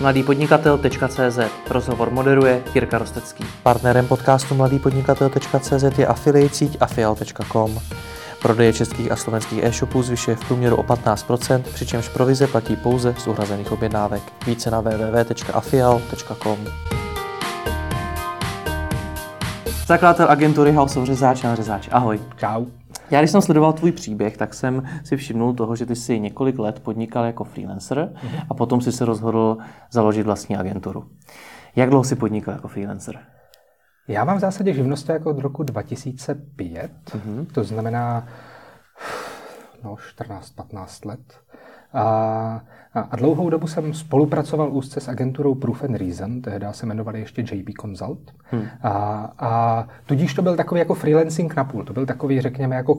mladýpodnikatel.cz Rozhovor moderuje Jirka Rostecký. Partnerem podcastu mladýpodnikatel.cz je affiliate síť afial.com. Prodeje českých a slovenských e-shopů zvyšuje v průměru o 15%, přičemž provize platí pouze z uhrazených objednávek. Více na www.afial.com. Zakladatel agentury House of Řezáč, Jan Řezáč. Ahoj. Čau. Já když jsem sledoval tvůj příběh, tak jsem si všimnul toho, že ty jsi několik let podnikal jako freelancer a potom si se rozhodl založit vlastní agenturu. Jak dlouho jsi podnikal jako freelancer? Já mám v zásadě živnost jako od roku 2005, mm-hmm. to znamená no, 14-15 let. A, a dlouhou dobu jsem spolupracoval úzce s agenturou Proof and Reason, tehdy se jmenovali ještě JP Consult. Hmm. A, a tudíž to byl takový jako freelancing na půl. To byl takový, řekněme, jako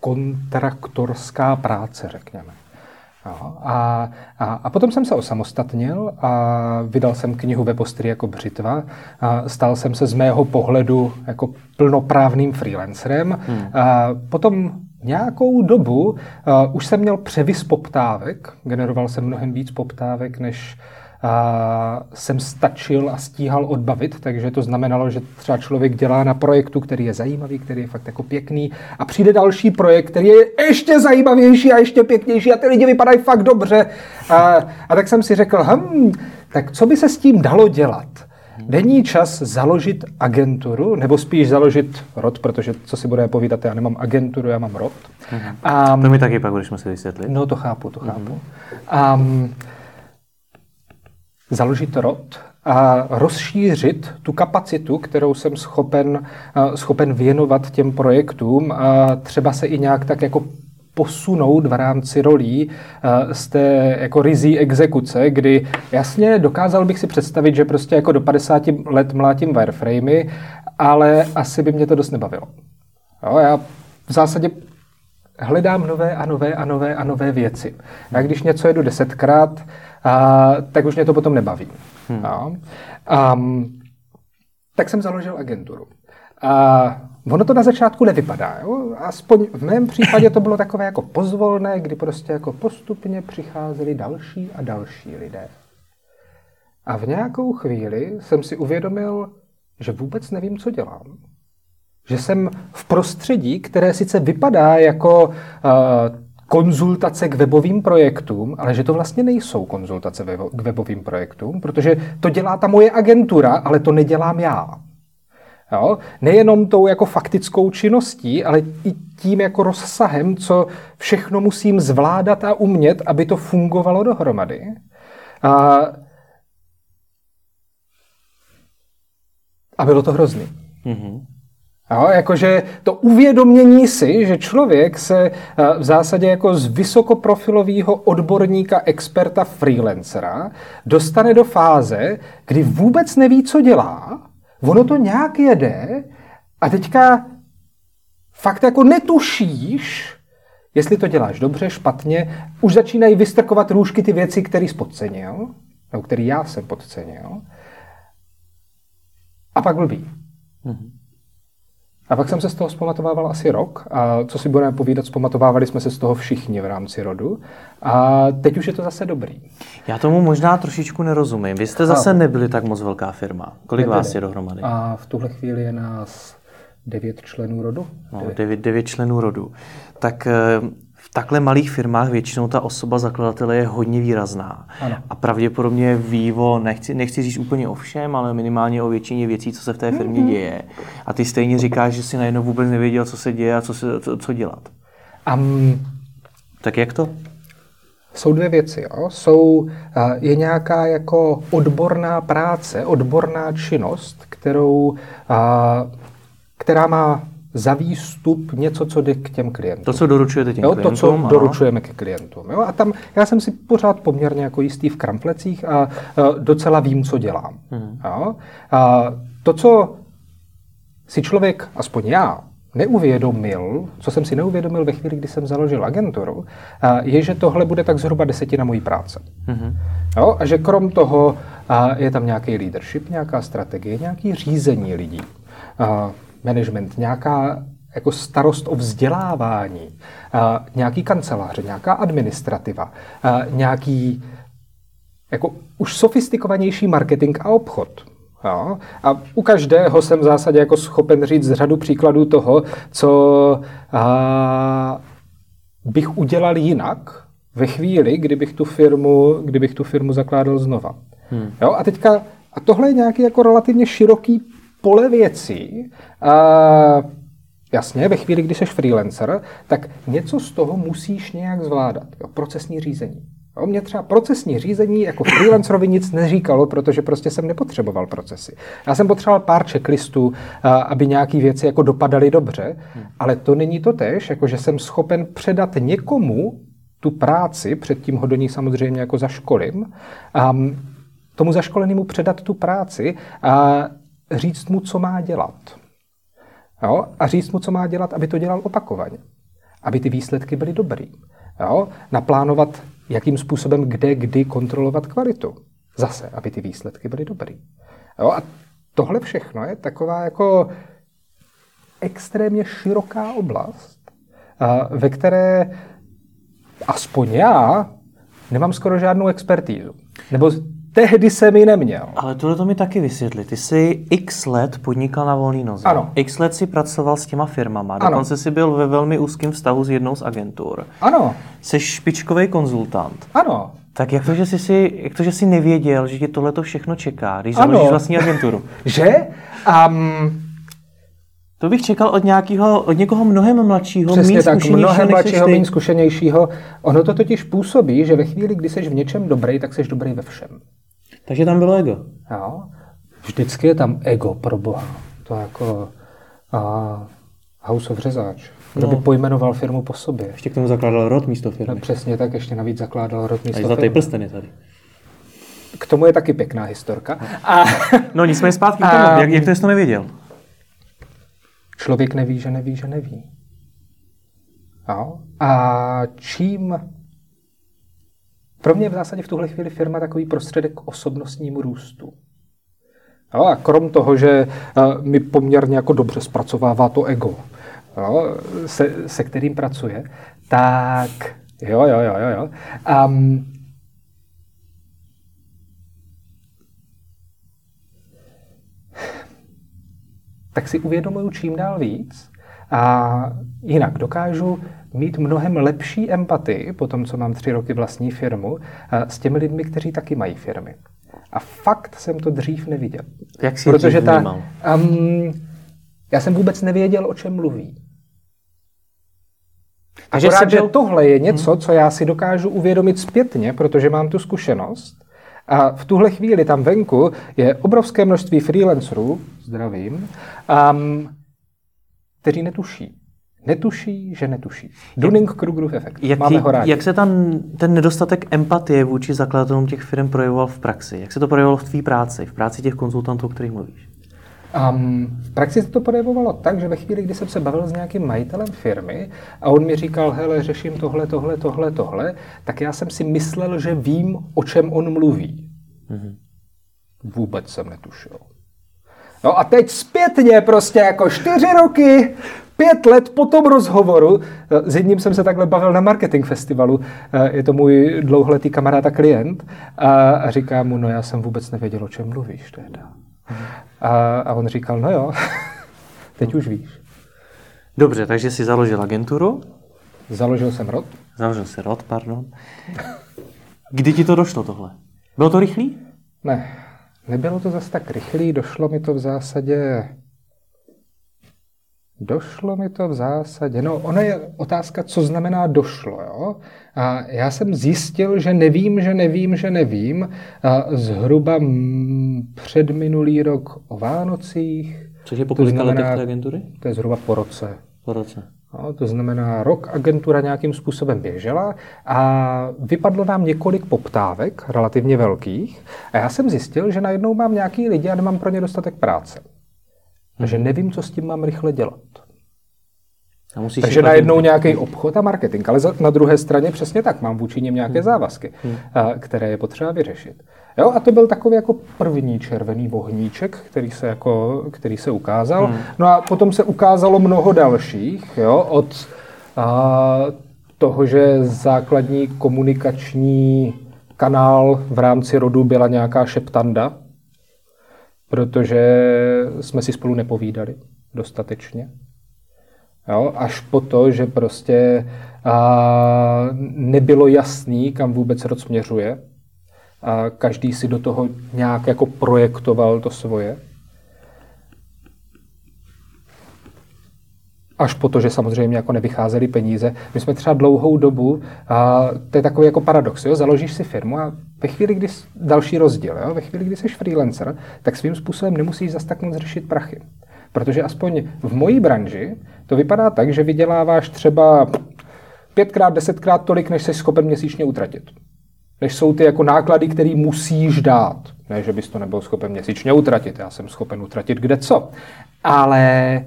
kontraktorská práce, řekněme. No, a, a, a potom jsem se osamostatnil a vydal jsem knihu ve postry jako břitva. A stal jsem se z mého pohledu jako plnoprávným freelancerem. Hmm. A potom nějakou dobu uh, už jsem měl převis poptávek, generoval jsem mnohem víc poptávek, než uh, jsem stačil a stíhal odbavit, takže to znamenalo, že třeba člověk dělá na projektu, který je zajímavý, který je fakt jako pěkný a přijde další projekt, který je ještě zajímavější a ještě pěknější a ty lidi vypadají fakt dobře. Uh, a tak jsem si řekl, hm, tak co by se s tím dalo dělat? Není čas založit agenturu, nebo spíš založit rod, protože co si budeme povídat, já nemám agenturu, já mám rod. Um, to mi taky pak budeš muset vysvětlit. No to chápu, to chápu. Um, založit rod a rozšířit tu kapacitu, kterou jsem schopen, schopen věnovat těm projektům a třeba se i nějak tak jako posunout v rámci rolí eh, z té jako rizí exekuce, kdy jasně dokázal bych si představit, že prostě jako do 50 let mlátím wireframey, ale asi by mě to dost nebavilo. Jo, já v zásadě hledám nové a nové a nové a nové věci. Já když něco jedu desetkrát, a, tak už mě to potom nebaví. Hmm. Jo. Um, tak jsem založil agenturu. A Ono to na začátku nevypadá. Jo? Aspoň v mém případě to bylo takové jako pozvolné, kdy prostě jako postupně přicházeli další a další lidé. A v nějakou chvíli jsem si uvědomil, že vůbec nevím, co dělám. Že jsem v prostředí, které sice vypadá jako uh, konzultace k webovým projektům, ale že to vlastně nejsou konzultace k webovým projektům, protože to dělá ta moje agentura, ale to nedělám já. Jo? Nejenom tou jako faktickou činností, ale i tím jako rozsahem, co všechno musím zvládat a umět, aby to fungovalo dohromady. A, a bylo to hrozný. Mm-hmm. Jo, jakože to uvědomění si, že člověk se v zásadě jako z vysokoprofilového odborníka, experta, freelancera dostane do fáze, kdy vůbec neví, co dělá, ono to nějak jede a teďka fakt jako netušíš, jestli to děláš dobře, špatně, už začínají vystrkovat růžky ty věci, které jsi podcenil, nebo který já jsem podcenil. A pak blbý. Mm-hmm. A pak jsem se z toho zpamatovával asi rok a co si budeme povídat, zpamatovávali jsme se z toho všichni v rámci rodu a teď už je to zase dobrý. Já tomu možná trošičku nerozumím. Vy jste zase nebyli tak moc velká firma. Kolik Nebyli. vás je dohromady? A v tuhle chvíli je nás devět členů rodu. No, devět, devět členů rodu. Tak eh, takhle malých firmách většinou ta osoba zakladatele je hodně výrazná. Ano. A pravděpodobně ví o, nechci, nechci říct úplně o všem, ale minimálně o většině věcí, co se v té firmě mm-hmm. děje. A ty stejně říkáš, že si najednou vůbec nevěděl, co se děje a co, se, co, co dělat. Um, tak jak to? Jsou dvě věci. Jo. Jsou, je nějaká jako odborná práce, odborná činnost, kterou, která má za výstup něco, co jde k těm klientům. To, co doručujete těm jo, klientům. To, co ano. doručujeme ke klientům. Jo? A tam já jsem si pořád poměrně jako jistý v kramplecích a, a docela vím, co dělám. Hmm. Jo? A to, co si člověk, aspoň já, neuvědomil, co jsem si neuvědomil ve chvíli, kdy jsem založil agenturu, je, že tohle bude tak zhruba desetina mojí práce. Mm-hmm. Jo? A že krom toho je tam nějaký leadership, nějaká strategie, nějaký řízení lidí management, nějaká jako starost o vzdělávání, nějaký kanceláře, nějaká administrativa, nějaký jako už sofistikovanější marketing a obchod. Jo? A u každého jsem v zásadě jako schopen říct řadu příkladů toho, co a, bych udělal jinak ve chvíli, kdybych tu firmu, kdybych tu firmu zakládal znova. Hmm. Jo? A teďka, a tohle je nějaký jako relativně široký pole věcí. A, jasně, ve chvíli, kdy jsi freelancer, tak něco z toho musíš nějak zvládat. Jo? Procesní řízení. O mě třeba procesní řízení jako freelancerovi nic neříkalo, protože prostě jsem nepotřeboval procesy. Já jsem potřeboval pár checklistů, aby nějaké věci jako dopadaly dobře, ale to není to tež, jako že jsem schopen předat někomu tu práci, předtím ho do ní samozřejmě jako zaškolím, tomu zaškolenému předat tu práci a říct mu, co má dělat. Jo? A říct mu, co má dělat, aby to dělal opakovaně. Aby ty výsledky byly dobrý. Jo? Naplánovat jakým způsobem, kde, kdy kontrolovat kvalitu. Zase, aby ty výsledky byly dobrý. Jo? A tohle všechno je taková jako extrémně široká oblast, ve které aspoň já nemám skoro žádnou expertízu. Nebo tehdy jsem ji neměl. Ale tohle to mi taky vysvětli. Ty jsi x let podnikal na volný noze. Ano. X let si pracoval s těma firmama. Dokonce ano. si byl ve velmi úzkém vztahu s jednou z agentur. Ano. Jsi špičkový konzultant. Ano. Tak jak to, že jsi, si, jak to, že jsi nevěděl, že tě tohle to všechno čeká, když založíš vlastní agenturu? že? Um, to bych čekal od nějakého, od někoho mnohem mladšího, Přesně tak, mnohem mladšího, méně zkušenějšího. Ono to totiž působí, že ve chvíli, kdy jsi v něčem dobrý, tak jsi dobrý ve všem. Takže tam bylo ego. Jo. Vždycky je tam ego, pro boha. To jako a, House of Řezáč. Kdo no. by pojmenoval firmu po sobě. Ještě k tomu zakládal rod místo firmy. No, přesně tak, ještě navíc zakládal rod místo A zlatý prsten je tady. K tomu je taky pěkná historka. A, no nicméně zpátky k tomu. Jak, jak to jsi to nevěděl? Člověk neví, že neví, že neví. Jo? A čím pro mě je v zásadě v tuhle chvíli firma takový prostředek k osobnostnímu růstu. Jo, a krom toho, že uh, mi poměrně jako dobře zpracovává to ego, jo, se, se kterým pracuje, tak jo, jo, jo, jo, jo. Um, tak si uvědomuju čím dál víc a jinak dokážu mít mnohem lepší empatii, po tom, co mám tři roky vlastní firmu, s těmi lidmi, kteří taky mají firmy. A fakt jsem to dřív neviděl. Jak jsi Protože ta, um, já jsem vůbec nevěděl, o čem mluví. A že, byl... že tohle je něco, hmm. co já si dokážu uvědomit zpětně, protože mám tu zkušenost. A v tuhle chvíli tam venku je obrovské množství freelancerů, zdravím, um, kteří netuší. Netuší, že netuší. Dunning-Krugerův efekt. Jak, Máme ho rádi. Jak se tam ten nedostatek empatie vůči zakladatelům těch firm projevoval v praxi? Jak se to projevovalo v tvý práci, v práci těch konzultantů, o kterých mluvíš? Um, v praxi se to projevovalo tak, že ve chvíli, kdy jsem se bavil s nějakým majitelem firmy a on mi říkal, hele, řeším tohle, tohle, tohle, tohle, tak já jsem si myslel, že vím, o čem on mluví. Mm-hmm. Vůbec jsem netušil. No a teď zpětně prostě jako čtyři roky, pět let po tom rozhovoru, eh, s jedním jsem se takhle bavil na marketing festivalu, eh, je to můj dlouholetý kamarád a klient, a říká mu, no já jsem vůbec nevěděl, o čem mluvíš teda. A, a on říkal, no jo, teď už víš. Dobře, takže jsi založil agenturu? Založil jsem rod. Založil jsi rod, pardon. Kdy ti to došlo tohle? Bylo to rychlý? Ne, nebylo to zase tak rychlý, došlo mi to v zásadě Došlo mi to v zásadě. No, ona je otázka, co znamená došlo. Jo? A já jsem zjistil, že nevím, že nevím, že nevím. A zhruba před minulý rok o Vánocích. Což je po kolika letech té agentury? To je zhruba po roce. Po roce. No, to znamená, rok agentura nějakým způsobem běžela a vypadlo nám několik poptávek, relativně velkých. A já jsem zjistil, že najednou mám nějaký lidi a nemám pro ně dostatek práce. Takže nevím, co s tím mám rychle dělat. A Takže najednou nějaký obchod a marketing, ale na druhé straně přesně tak, mám vůči nim nějaké hmm. závazky, hmm. které je potřeba vyřešit. Jo, a to byl takový jako první červený vohníček, který se, jako, který se ukázal. Hmm. No a potom se ukázalo mnoho dalších, jo, od a, toho, že základní komunikační kanál v rámci rodu byla nějaká šeptanda, protože jsme si spolu nepovídali dostatečně. Jo, až po to, že prostě a, nebylo jasný, kam vůbec rod směřuje. A každý si do toho nějak jako projektoval to svoje. Až po to, že samozřejmě jako nevycházely peníze. My jsme třeba dlouhou dobu, a to je takový jako paradox, jo? založíš si firmu a ve chvíli, kdy další rozdíl, jo? ve chvíli, kdy jsi freelancer, tak svým způsobem nemusíš zas tak moc řešit prachy. Protože aspoň v mojí branži to vypadá tak, že vyděláváš třeba pětkrát, desetkrát tolik, než jsi schopen měsíčně utratit. Než jsou ty jako náklady, které musíš dát. Ne, že bys to nebyl schopen měsíčně utratit. Já jsem schopen utratit kde co. Ale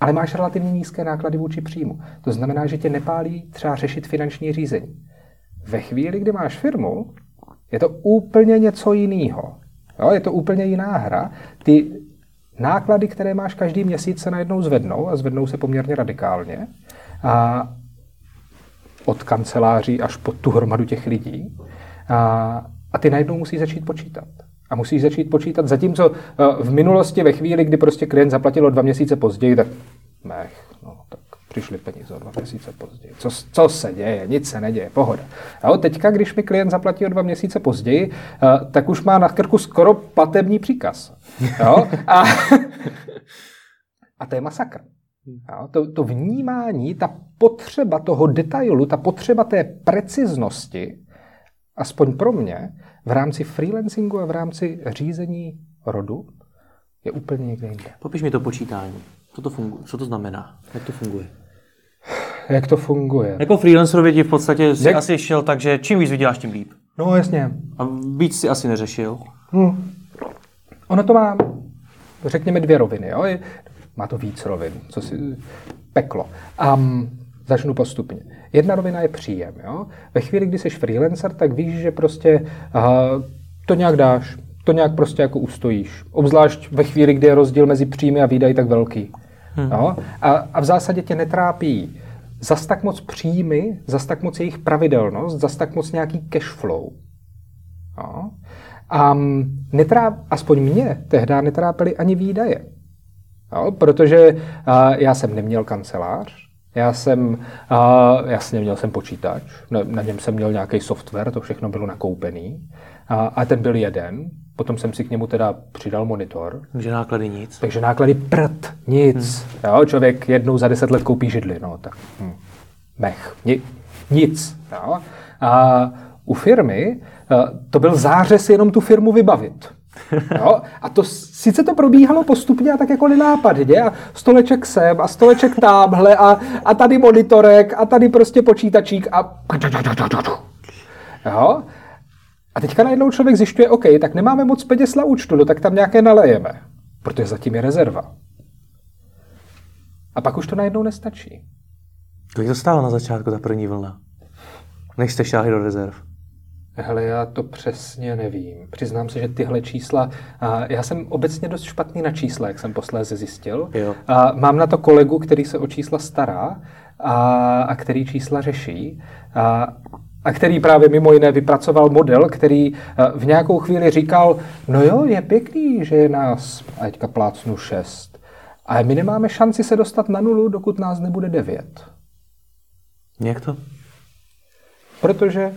ale máš relativně nízké náklady vůči příjmu. To znamená, že tě nepálí třeba řešit finanční řízení. Ve chvíli, kdy máš firmu, je to úplně něco jiného. Jo, je to úplně jiná hra. Ty náklady, které máš každý měsíc, se najednou zvednou a zvednou se poměrně radikálně. A od kanceláří až po tu hromadu těch lidí. A, a ty najednou musí začít počítat. A musíš začít počítat, zatímco eh, v minulosti, ve chvíli, kdy prostě klient zaplatil o dva měsíce později, tak mech, no, tak přišly peníze o dva měsíce později. Co, co se děje? Nic se neděje, pohoda. Jo, teďka, když mi klient zaplatí o dva měsíce později, uh, tak už má na krku skoro platební příkaz. Jo? A, a to je masakr. Jo? To, to vnímání, ta potřeba toho detailu, ta potřeba té preciznosti, aspoň pro mě, v rámci freelancingu a v rámci řízení rodu, je úplně někde jinde. Popiš mi to počítání. Co to, funguje? Co to znamená? Jak to funguje? Jak to funguje? Jako freelancerovi ti v podstatě si Jak... asi šel tak, že čím víc vyděláš, tím líp. No jasně. A víc si asi neřešil. Hm. Ono to má, řekněme, dvě roviny. Jo? Má to víc rovin, co si peklo. Um, začnu postupně. Jedna rovina je příjem. Jo? Ve chvíli, kdy jsi freelancer, tak víš, že prostě uh, to nějak dáš, to nějak prostě jako ustojíš. Obzvlášť ve chvíli, kdy je rozdíl mezi příjmy a výdaji tak velký. Hmm. Jo? A, a v zásadě tě netrápí zas tak moc příjmy, zas tak moc jejich pravidelnost, zas tak moc nějaký cash flow. Jo? A netráp, aspoň mě tehdy netrápily ani výdaje. Jo? Protože já jsem neměl kancelář, já jsem, a, jasně měl jsem počítač, na, na něm jsem měl nějaký software, to všechno bylo nakoupený. A, a ten byl jeden. Potom jsem si k němu teda přidal monitor. Takže náklady nic. Takže náklady prd, nic. Hmm. Jo, člověk jednou za deset let koupí židli, no tak hm. mech, Ni, nic. Jo. A u firmy eh, to byl zářez jenom tu firmu vybavit. Jo? A to sice to probíhalo postupně a tak jako nenápadně a stoleček sem a stoleček tamhle a, a tady monitorek a tady prostě počítačík a jo? A teďka najednou člověk zjišťuje, OK, tak nemáme moc peněz na účtu, no tak tam nějaké nalejeme, protože zatím je rezerva. A pak už to najednou nestačí. Kolik to stálo na začátku ta první vlna? Než jste šáhli do rezerv? Hele, já to přesně nevím. Přiznám se, že tyhle čísla... A já jsem obecně dost špatný na čísla, jak jsem posléze zjistil. Jo. A mám na to kolegu, který se o čísla stará a, a který čísla řeší. A, a který právě mimo jiné vypracoval model, který v nějakou chvíli říkal, no jo, je pěkný, že je nás, a teďka plácnu šest, ale my nemáme šanci se dostat na nulu, dokud nás nebude devět. Jak to? Protože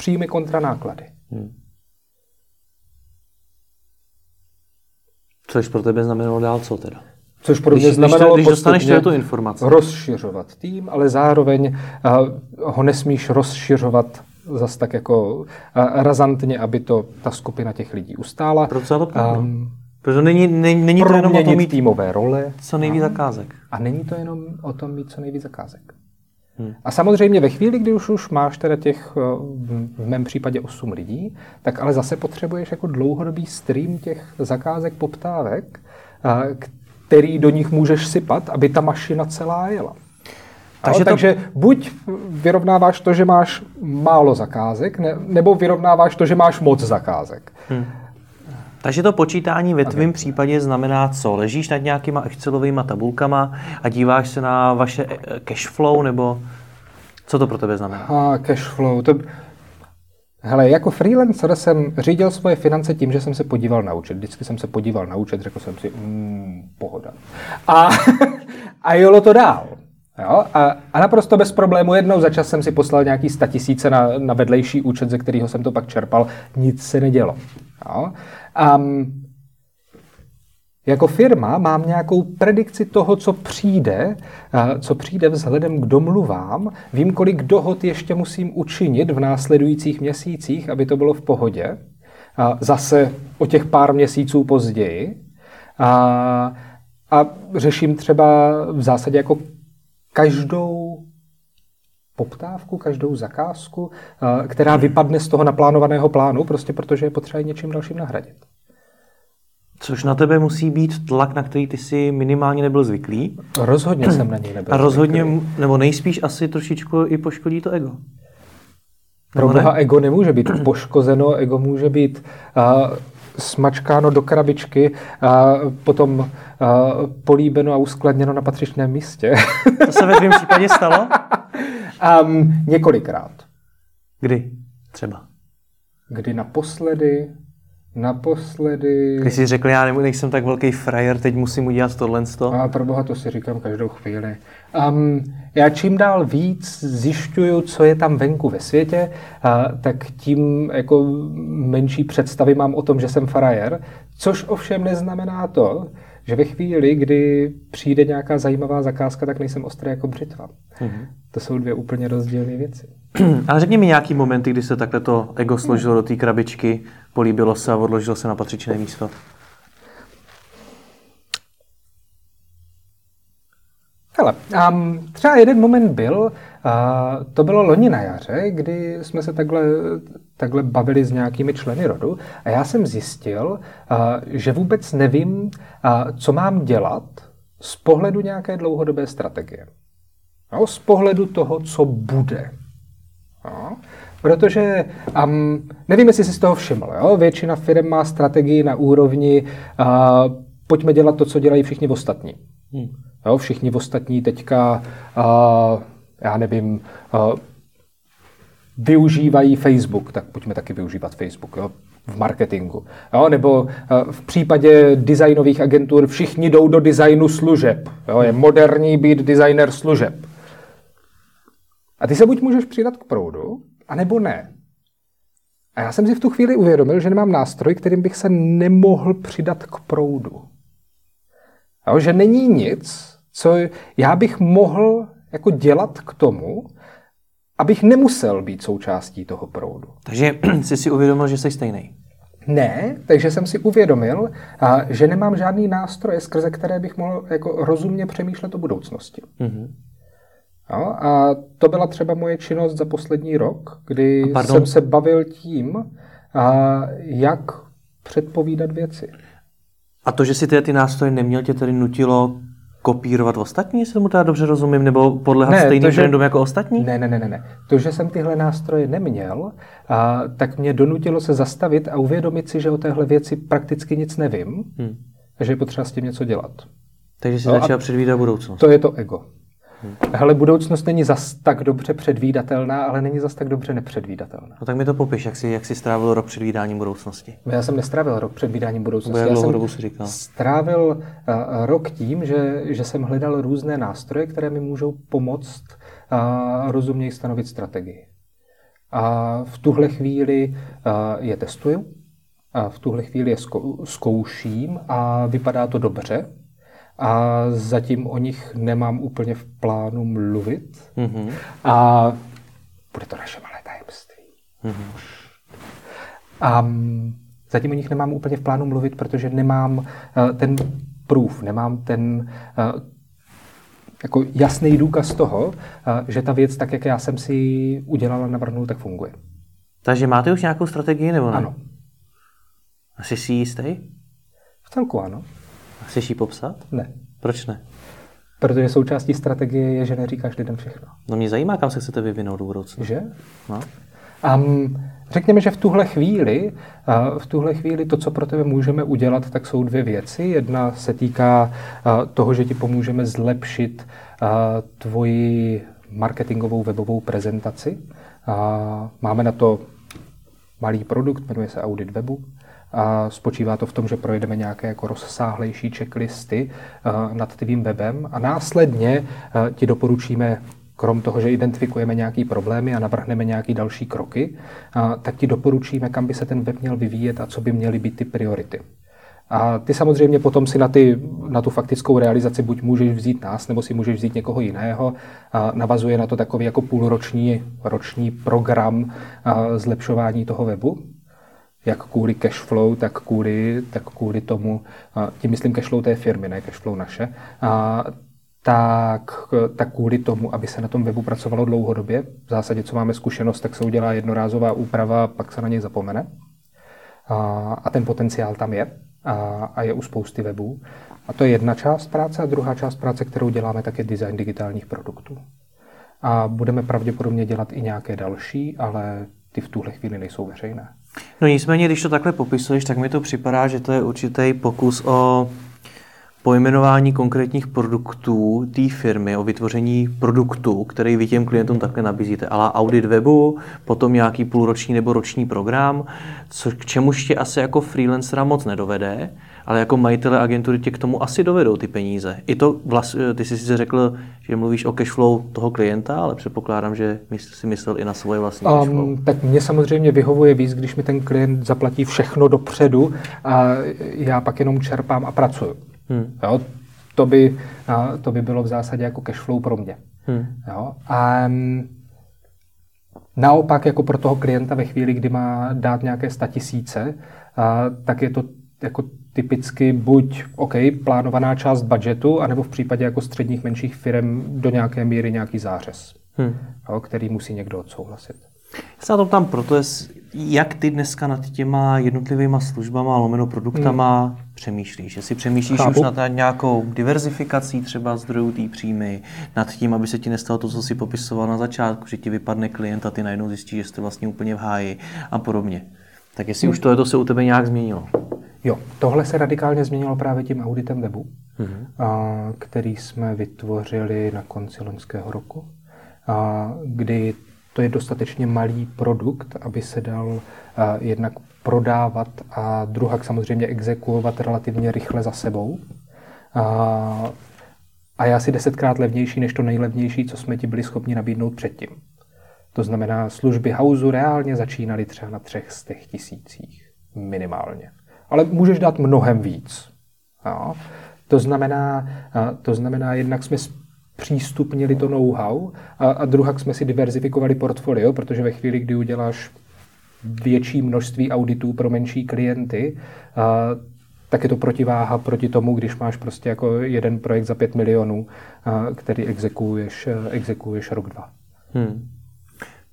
příjmy kontra náklady. Hmm. Což pro tebe znamenalo dál co teda? Což pro mě když, znamenalo když, dostaneš tu informaci. rozšiřovat tým, ale zároveň uh, ho nesmíš rozšiřovat zas tak jako uh, razantně, aby to ta skupina těch lidí ustála. Proč to um, Protože není, není, není to jenom o tom mít týmové role. Co nejvíc zakázek. A není to jenom o tom mít co nejvíc zakázek. Hmm. A samozřejmě ve chvíli, kdy už, už máš teda těch, v mém případě 8 lidí, tak ale zase potřebuješ jako dlouhodobý stream těch zakázek, poptávek, který do nich můžeš sypat, aby ta mašina celá jela. Takže, no, to... takže buď vyrovnáváš to, že máš málo zakázek, ne, nebo vyrovnáváš to, že máš moc zakázek. Hmm. Takže to počítání ve tvém případě znamená co? Ležíš nad nějakýma Excelovými tabulkama a díváš se na vaše eh, cash flow, nebo co to pro tebe znamená? A cash flow, to, Hele, jako freelancer jsem řídil svoje finance tím, že jsem se podíval na účet. Vždycky jsem se podíval na účet, řekl jsem si, mm, pohoda. A, a jelo to dál. Jo? A, a naprosto bez problému jednou za čas jsem si poslal nějaký statisíce na, na vedlejší účet, ze kterého jsem to pak čerpal. Nic se nedělo. Jo? Um, jako firma mám nějakou predikci toho, co přijde, co přijde vzhledem k domluvám. Vím, kolik dohod ještě musím učinit v následujících měsících, aby to bylo v pohodě. Zase o těch pár měsíců později. A, a řeším třeba v zásadě jako každou poptávku, každou zakázku, která vypadne z toho naplánovaného plánu, prostě protože je potřeba něčím dalším nahradit. Což na tebe musí být tlak, na který ty si minimálně nebyl zvyklý. Rozhodně jsem na něj nebyl A rozhodně, zvyklý. nebo nejspíš asi trošičku i poškodí to ego. Pro boha ne? ego nemůže být poškozeno, ego může být uh, smačkáno do krabičky a potom uh, políbeno a uskladněno na patřičném místě. To se ve tvém případě stalo? um, několikrát. Kdy třeba? Kdy naposledy? Naposledy... Když jsi řekl, já nejsem tak velký frajer, teď musím udělat tohle. A pro boha to si říkám každou chvíli. Um, já čím dál víc zjišťuju, co je tam venku ve světě, uh, tak tím jako menší představy mám o tom, že jsem frajer, což ovšem neznamená to, že ve chvíli, kdy přijde nějaká zajímavá zakázka, tak nejsem ostrý jako břitva. Mm-hmm. To jsou dvě úplně rozdílné věci. Ale řekni mi nějaký momenty, kdy se takhle to ego složilo do té krabičky, políbilo se a odložilo se na patřičné místo. Hele, um, třeba jeden moment byl, uh, to bylo loni na jaře, kdy jsme se takhle, takhle bavili s nějakými členy rodu a já jsem zjistil, uh, že vůbec nevím, uh, co mám dělat z pohledu nějaké dlouhodobé strategie. No, z pohledu toho, co bude. No, protože um, nevím, jestli jsi z toho všiml. Jo? Většina firm má strategii na úrovni uh, pojďme dělat to, co dělají všichni ostatní. Hmm. Jo? Všichni ostatní teďka, uh, já nevím, uh, využívají Facebook, tak pojďme taky využívat Facebook. Jo? v marketingu. Jo? Nebo v případě designových agentur všichni jdou do designu služeb. Jo? Je moderní být designer služeb. A ty se buď můžeš přidat k proudu, anebo ne. A já jsem si v tu chvíli uvědomil, že nemám nástroj, kterým bych se nemohl přidat k proudu. Jo, že není nic, co já bych mohl jako dělat k tomu, abych nemusel být součástí toho proudu. Takže jsi si uvědomil, že jsi stejný. Ne, takže jsem si uvědomil, že nemám žádný nástroje, skrze které bych mohl jako rozumně přemýšlet o budoucnosti. Mm-hmm. No, a to byla třeba moje činnost za poslední rok, kdy jsem se bavil tím, a jak předpovídat věci. A to, že si ty, ty nástroje neměl, tě tedy nutilo kopírovat ostatní, jestli tomu teda dobře rozumím, nebo podlehat ne, stejným že, trendům jako ostatní? Ne, ne, ne, ne. To, že jsem tyhle nástroje neměl, a, tak mě donutilo se zastavit a uvědomit si, že o téhle věci prakticky nic nevím, hmm. a že je potřeba s tím něco dělat. Takže si no, začal předvídat budoucnost. To je to ego. Hele, budoucnost není zas tak dobře předvídatelná, ale není zas tak dobře nepředvídatelná. No tak mi to popiš, jak jsi, jak jsi strávil rok předvídáním budoucnosti. Já jsem nestrávil rok předvídáním budoucnosti. Já jsem dobu si říkal? strávil uh, rok tím, že, že jsem hledal různé nástroje, které mi můžou pomoct uh, rozuměji stanovit strategii. A v tuhle chvíli uh, je testuju, a v tuhle chvíli je zkouším a vypadá to dobře a zatím o nich nemám úplně v plánu mluvit. Mm-hmm. A bude to naše malé tajemství. Mm-hmm. A zatím o nich nemám úplně v plánu mluvit, protože nemám uh, ten proof, nemám ten uh, jako jasný důkaz toho, uh, že ta věc, tak jak já jsem si udělal a navrhnul, tak funguje. Takže máte už nějakou strategii nebo ne? Ano. Asi si jistý? V celku ano. Chceš ji popsat? Ne. Proč ne? Protože součástí strategie je, že neříkáš lidem všechno. No mě zajímá, kam se chcete vyvinout do budoucna. Že? No. Um, řekněme, že v tuhle chvíli, uh, v tuhle chvíli to, co pro tebe můžeme udělat, tak jsou dvě věci. Jedna se týká uh, toho, že ti pomůžeme zlepšit uh, tvoji marketingovou webovou prezentaci. Uh, máme na to malý produkt, jmenuje se Audit webu. A spočívá to v tom, že projedeme nějaké jako rozsáhlejší checklisty uh, nad tvým webem a následně uh, ti doporučíme krom toho, že identifikujeme nějaké problémy a navrhneme nějaké další kroky, uh, tak ti doporučíme, kam by se ten web měl vyvíjet a co by měly být ty priority. A ty samozřejmě potom si na, ty, na tu faktickou realizaci buď můžeš vzít nás, nebo si můžeš vzít někoho jiného. A navazuje na to takový jako půlroční roční program zlepšování toho webu jak kvůli cashflow, tak kvůli, tak kvůli tomu, tím myslím cashflow té firmy, ne cashflow naše, a, tak, tak kvůli tomu, aby se na tom webu pracovalo dlouhodobě. V zásadě, co máme zkušenost, tak se udělá jednorázová úprava, pak se na něj zapomene. A, a ten potenciál tam je a, a je u spousty webů. A to je jedna část práce a druhá část práce, kterou děláme, tak je design digitálních produktů. A budeme pravděpodobně dělat i nějaké další, ale ty v tuhle chvíli nejsou veřejné. No nicméně, když to takhle popisuješ, tak mi to připadá, že to je určitý pokus o pojmenování konkrétních produktů té firmy, o vytvoření produktu, který vy těm klientům takhle nabízíte. Ale audit webu, potom nějaký půlroční nebo roční program, co, k čemuž tě asi jako freelancera moc nedovede, ale jako majitele agentury tě k tomu asi dovedou ty peníze. I to, vlast, ty jsi si řekl, že mluvíš o cashflow toho klienta, ale předpokládám, že si myslel i na svoje vlastní um, cashflow. Tak mě samozřejmě vyhovuje víc, když mi ten klient zaplatí všechno dopředu a já pak jenom čerpám a pracuju. Hmm. Jo? To, by, to by bylo v zásadě jako cashflow pro mě. Hmm. Jo? A naopak jako pro toho klienta ve chvíli, kdy má dát nějaké statisíce, tak je to jako typicky buď OK, plánovaná část budgetu, anebo v případě jako středních menších firm do nějaké míry nějaký zářez, hmm. jo, který musí někdo odsouhlasit. Já se na to tam proto, je, jak ty dneska nad těma jednotlivýma službama, lomeno produktama hmm. přemýšlíš? Jestli přemýšlíš Chápu. už nad nějakou diverzifikací třeba zdrojů té příjmy, nad tím, aby se ti nestalo to, co jsi popisoval na začátku, že ti vypadne klient a ty najednou zjistíš, že jste vlastně úplně v háji a podobně. Tak jestli hmm. už tohle se u tebe nějak změnilo? Jo, tohle se radikálně změnilo právě tím auditem webu, mm-hmm. a, který jsme vytvořili na konci loňského roku, a, kdy to je dostatečně malý produkt, aby se dal a, jednak prodávat a druhak samozřejmě exekuovat relativně rychle za sebou. A, a je asi desetkrát levnější než to nejlevnější, co jsme ti byli schopni nabídnout předtím. To znamená, služby Houseu reálně začínaly třeba na třech z těch tisících minimálně ale můžeš dát mnohem víc. Jo? To, znamená, to znamená, jednak jsme přístupnili to know-how a, a druhak jsme si diverzifikovali portfolio, protože ve chvíli, kdy uděláš větší množství auditů pro menší klienty, a, tak je to protiváha proti tomu, když máš prostě jako jeden projekt za 5 milionů, a, který exekuješ, exekuješ rok, dva. Hmm.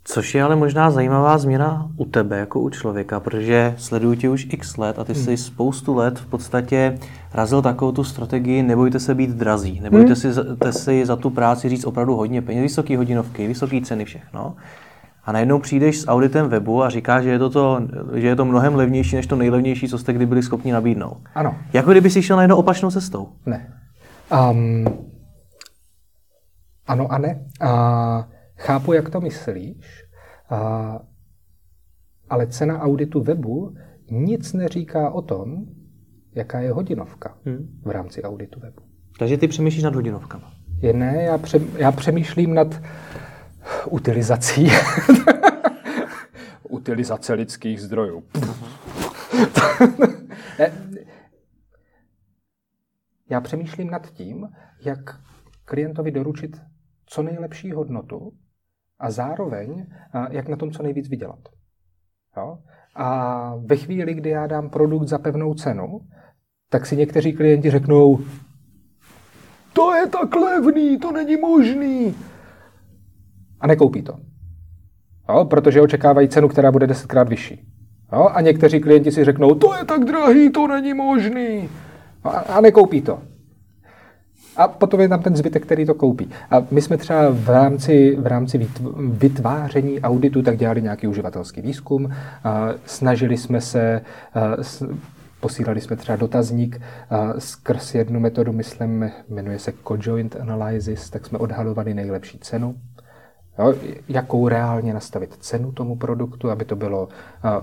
Což je ale možná zajímavá změna u tebe, jako u člověka, protože sleduju tě už x let a ty hmm. jsi spoustu let v podstatě razil takovou tu strategii nebojte se být drazí, nebojte hmm. si, si za tu práci říct opravdu hodně peněz, vysoké hodinovky, vysoké ceny, všechno. A najednou přijdeš s auditem webu a říkáš, že je to, to, že je to mnohem levnější než to nejlevnější, co jste kdy byli schopni nabídnout. Ano. Jako kdyby si šel najednou opačnou cestou. Ne. Um, ano a ne. Uh, Chápu, jak to myslíš, a, ale cena auditu webu nic neříká o tom, jaká je hodinovka hmm. v rámci auditu webu. Takže ty přemýšlíš nad hodinovkama? Je ne, já, pře, já přemýšlím nad utilizací. Utilizace lidských zdrojů. já přemýšlím nad tím, jak klientovi doručit co nejlepší hodnotu a zároveň, jak na tom co nejvíc vydělat. Jo? A ve chvíli, kdy já dám produkt za pevnou cenu, tak si někteří klienti řeknou, to je tak levný, to není možný. A nekoupí to. Jo? Protože očekávají cenu, která bude desetkrát vyšší. Jo? A někteří klienti si řeknou, to je tak drahý, to není možný. A, a nekoupí to. A potom je tam ten zbytek, který to koupí. A my jsme třeba v rámci, v rámci vytváření auditu tak dělali nějaký uživatelský výzkum, a snažili jsme se, posílali jsme třeba dotazník skrz jednu metodu, myslím, jmenuje se Cojoint Analysis, tak jsme odhalovali nejlepší cenu. Jo, jakou reálně nastavit cenu tomu produktu, aby to bylo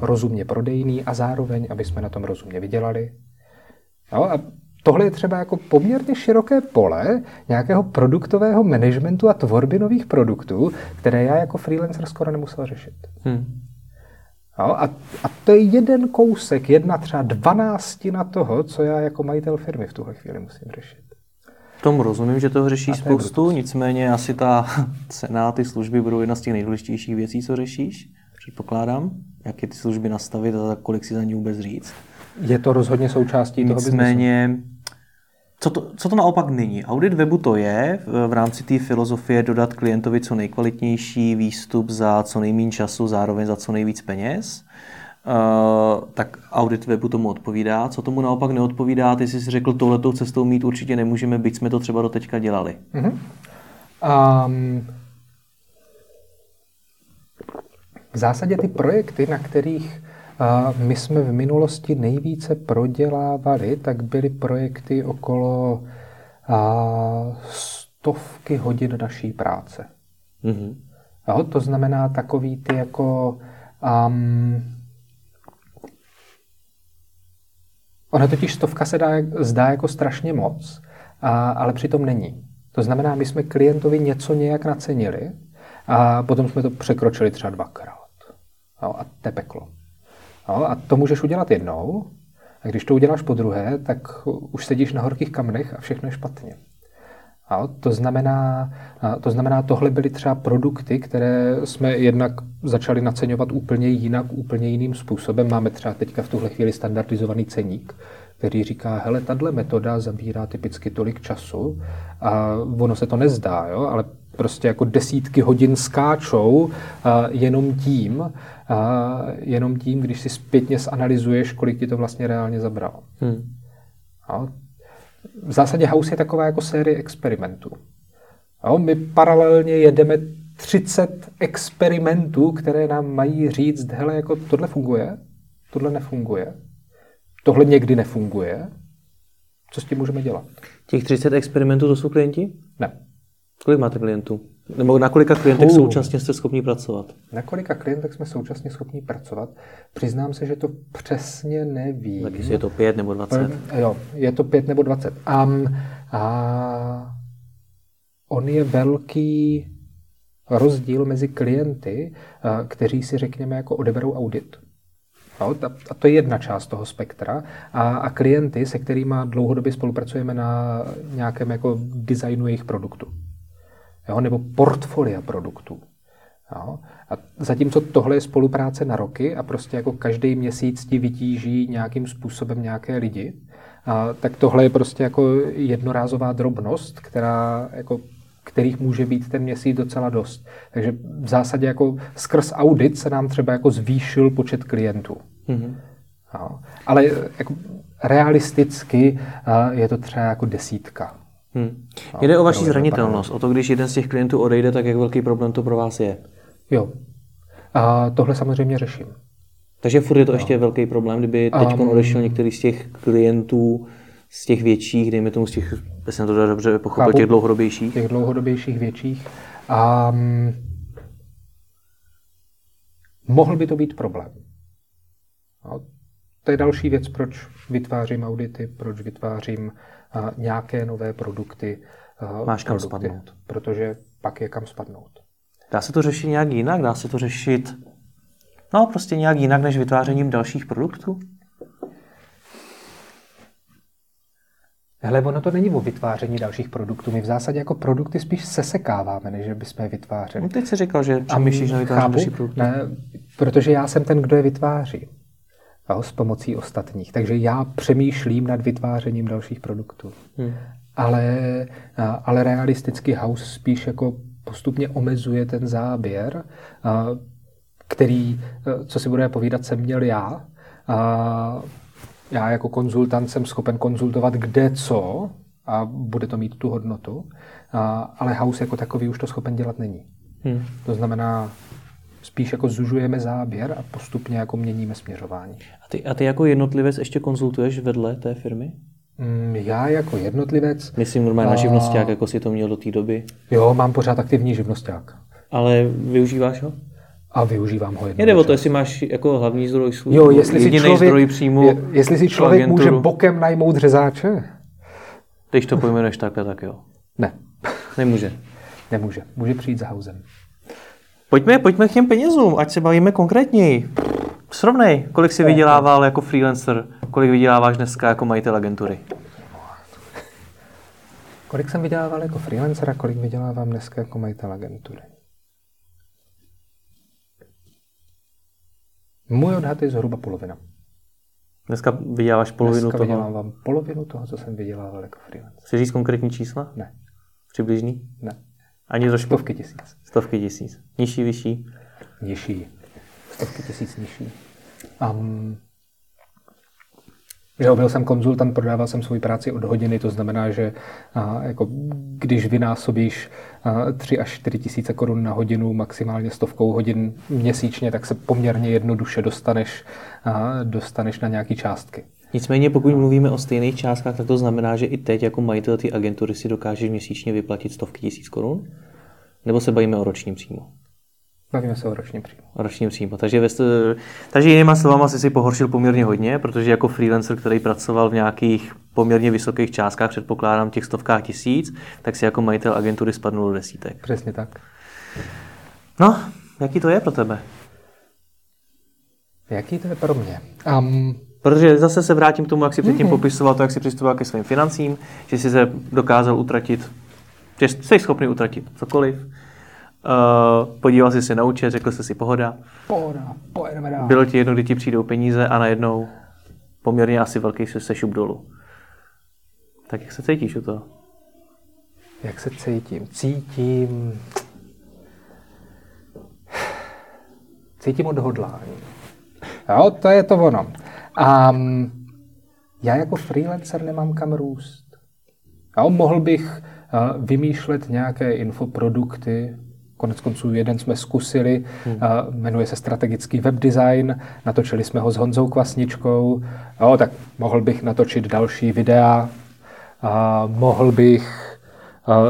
rozumně prodejný a zároveň, aby jsme na tom rozumně vydělali. Jo, a tohle je třeba jako poměrně široké pole nějakého produktového managementu a tvorby nových produktů, které já jako freelancer skoro nemusel řešit. Hmm. Jo, a, a to je jeden kousek, jedna třeba dvanáctina toho, co já jako majitel firmy v tuhle chvíli musím řešit. Tomu rozumím, že toho řeší spoustu, nicméně asi ta cena, ty služby budou jedna z těch nejdůležitějších věcí, co řešíš, předpokládám. Jak je ty služby nastavit a kolik si za ní vůbec říct. Je to rozhodně součástí toho Nicméně, co to, co to naopak není? Audit webu to je v rámci té filozofie dodat klientovi co nejkvalitnější výstup za co nejméně času, zároveň za co nejvíc peněz. Uh, tak audit webu tomu odpovídá. Co tomu naopak neodpovídá, ty jsi si řekl, touhletou cestou mít určitě nemůžeme, byť jsme to třeba do teďka dělali. Uh-huh. Um, v zásadě ty projekty, na kterých uh, my jsme v minulosti nejvíce prodělávali, tak byly projekty okolo uh, stovky hodin naší práce. Uh-huh. Jo, to znamená takový ty jako um, Ona totiž stovka se dá, zdá jako strašně moc, a, ale přitom není. To znamená, my jsme klientovi něco nějak nacenili a potom jsme to překročili třeba dvakrát. A to je peklo. No, a to můžeš udělat jednou, a když to uděláš po druhé, tak už sedíš na horkých kamnech a všechno je špatně. A to znamená, to znamená, tohle byly třeba produkty, které jsme jednak začali naceňovat úplně jinak, úplně jiným způsobem. Máme třeba teďka v tuhle chvíli standardizovaný ceník, který říká, hele, tahle metoda zabírá typicky tolik času a ono se to nezdá, jo? ale prostě jako desítky hodin skáčou a jenom tím, a jenom tím, když si zpětně zanalizuješ, kolik ti to vlastně reálně zabralo. Hmm. A v zásadě House je taková jako série experimentů. Jo, my paralelně jedeme 30 experimentů, které nám mají říct, hele, jako tohle funguje, tohle nefunguje, tohle někdy nefunguje, co s tím můžeme dělat? Těch 30 experimentů to jsou klienti? Ne. Kolik máte klientů? Nebo na kolika klientech uh. současně jste schopni pracovat? Na kolika klientech jsme současně schopni pracovat? Přiznám se, že to přesně nevím. Tak je to pět nebo dvacet? Jo, je to pět nebo dvacet. Um, a on je velký rozdíl mezi klienty, kteří si řekněme jako odeberou audit. No, a to je jedna část toho spektra. A, a klienty, se kterými dlouhodobě spolupracujeme na nějakém jako designu jejich produktu jo, nebo portfolia produktů. Jo. A zatímco tohle je spolupráce na roky a prostě jako každý měsíc ti vytíží nějakým způsobem nějaké lidi, a, tak tohle je prostě jako jednorázová drobnost, která jako kterých může být ten měsíc docela dost. Takže v zásadě jako skrz audit se nám třeba jako zvýšil počet klientů. Mm-hmm. Jo. Ale jako realisticky je to třeba jako desítka. Hmm. Jde o vaši zranitelnost, o to, když jeden z těch klientů odejde, tak jak velký problém to pro vás je? Jo. A tohle samozřejmě řeším. Takže furt je to no. ještě velký problém, kdyby teď um, odešel některý z těch klientů, z těch větších, dejme tomu z těch, jestli to dobře pochopil, těch dlouhodobějších? Těch dlouhodobějších, větších. Um, mohl by to být problém. No, to je další věc, proč vytvářím audity, proč vytvářím nějaké nové produkty. Máš kam produkty, spadnout. Protože pak je kam spadnout. Dá se to řešit nějak jinak? Dá se to řešit no prostě nějak jinak než vytvářením dalších produktů? Hele, ono to není o vytváření dalších produktů. My v zásadě jako produkty spíš sesekáváme, než bychom je vytvářeli. No teď jsi říkal, že přemýšlíš na vytváření dalších produktů. Ne, protože já jsem ten, kdo je vytváří jo, s pomocí ostatních. Takže já přemýšlím nad vytvářením dalších produktů. Hmm. Ale, ale realisticky House spíš jako postupně omezuje ten záběr, který, co si budeme povídat, jsem měl já. Já jako konzultant jsem schopen konzultovat kde co a bude to mít tu hodnotu, ale House jako takový už to schopen dělat není. Hmm. To znamená, spíš jako zužujeme záběr a postupně jako měníme směřování. A ty, a ty jako jednotlivec ještě konzultuješ vedle té firmy? Mm, já jako jednotlivec... Myslím normálně a... na živnosták, jako si to měl do té doby. Jo, mám pořád aktivní živnosták. Ale využíváš ho? A využívám ho jednou. Jde o to, jestli máš jako hlavní zdroj svůj, jo, jestli si člověk, zdroj příjmu. Je, jestli si člověk agenturu. může bokem najmout řezáče. Když to pojmenuješ takhle, tak jo. Ne. Nemůže. Nemůže. Může přijít za hauzem. Pojďme, pojďme k těm penězům, ať se bavíme konkrétněji. Srovnej, kolik jsi vydělával jako freelancer, kolik vyděláváš dneska jako majitel agentury. Kolik jsem vydělával jako freelancer a kolik vydělávám dneska jako majitel agentury? Můj odhad je zhruba polovina. Dneska vyděláváš polovinu Dneska toho? vydělávám polovinu toho, co jsem vydělával jako freelancer. Chceš říct konkrétní čísla? Ne. Přibližný? Ne. Ani trošku? Stovky tisíc. Stovky tisíc. Nižší, vyšší? Nižší. Stovky tisíc nižší. Um, Jo, byl jsem konzultant, prodával jsem svoji práci od hodiny, to znamená, že a, jako, když vynásobíš a, 3 až 4 tisíce korun na hodinu, maximálně stovkou hodin měsíčně, tak se poměrně jednoduše dostaneš, a, dostaneš na nějaké částky. Nicméně, pokud mluvíme o stejných částkách, tak to znamená, že i teď jako majitel té agentury si dokážeš měsíčně vyplatit stovky tisíc korun? Nebo se bavíme o ročním příjmu? Bavíme se o ročním příjmu. O ročním příjmu. Takže, ve, takže jinýma slovama si si pohoršil poměrně hodně, protože jako freelancer, který pracoval v nějakých poměrně vysokých částkách, předpokládám těch stovkách tisíc, tak si jako majitel agentury spadnul do desítek. Přesně tak. No, jaký to je pro tebe? Jaký to je pro mě? Um, Protože zase se vrátím k tomu, jak si předtím mm-hmm. popisoval to, jak si přistupoval ke svým financím, že jsi se dokázal utratit, že jsi schopný utratit cokoliv, Uh, podíval jsi se na účet, řekl jsi si pohoda. Pohoda, pojedeme dál. Bylo ti jedno, kdy ti přijdou peníze a najednou poměrně asi velký se sešup dolů. Tak jak se cítíš u toho? Jak se cítím? Cítím... Cítím odhodlání. Jo, to je to ono. Um, já jako freelancer nemám kam růst. Jo, mohl bych uh, vymýšlet nějaké infoprodukty, Konec konců jeden jsme zkusili, hmm. jmenuje se strategický webdesign, natočili jsme ho s Honzou Kvasničkou, jo, tak mohl bych natočit další videa, a mohl bych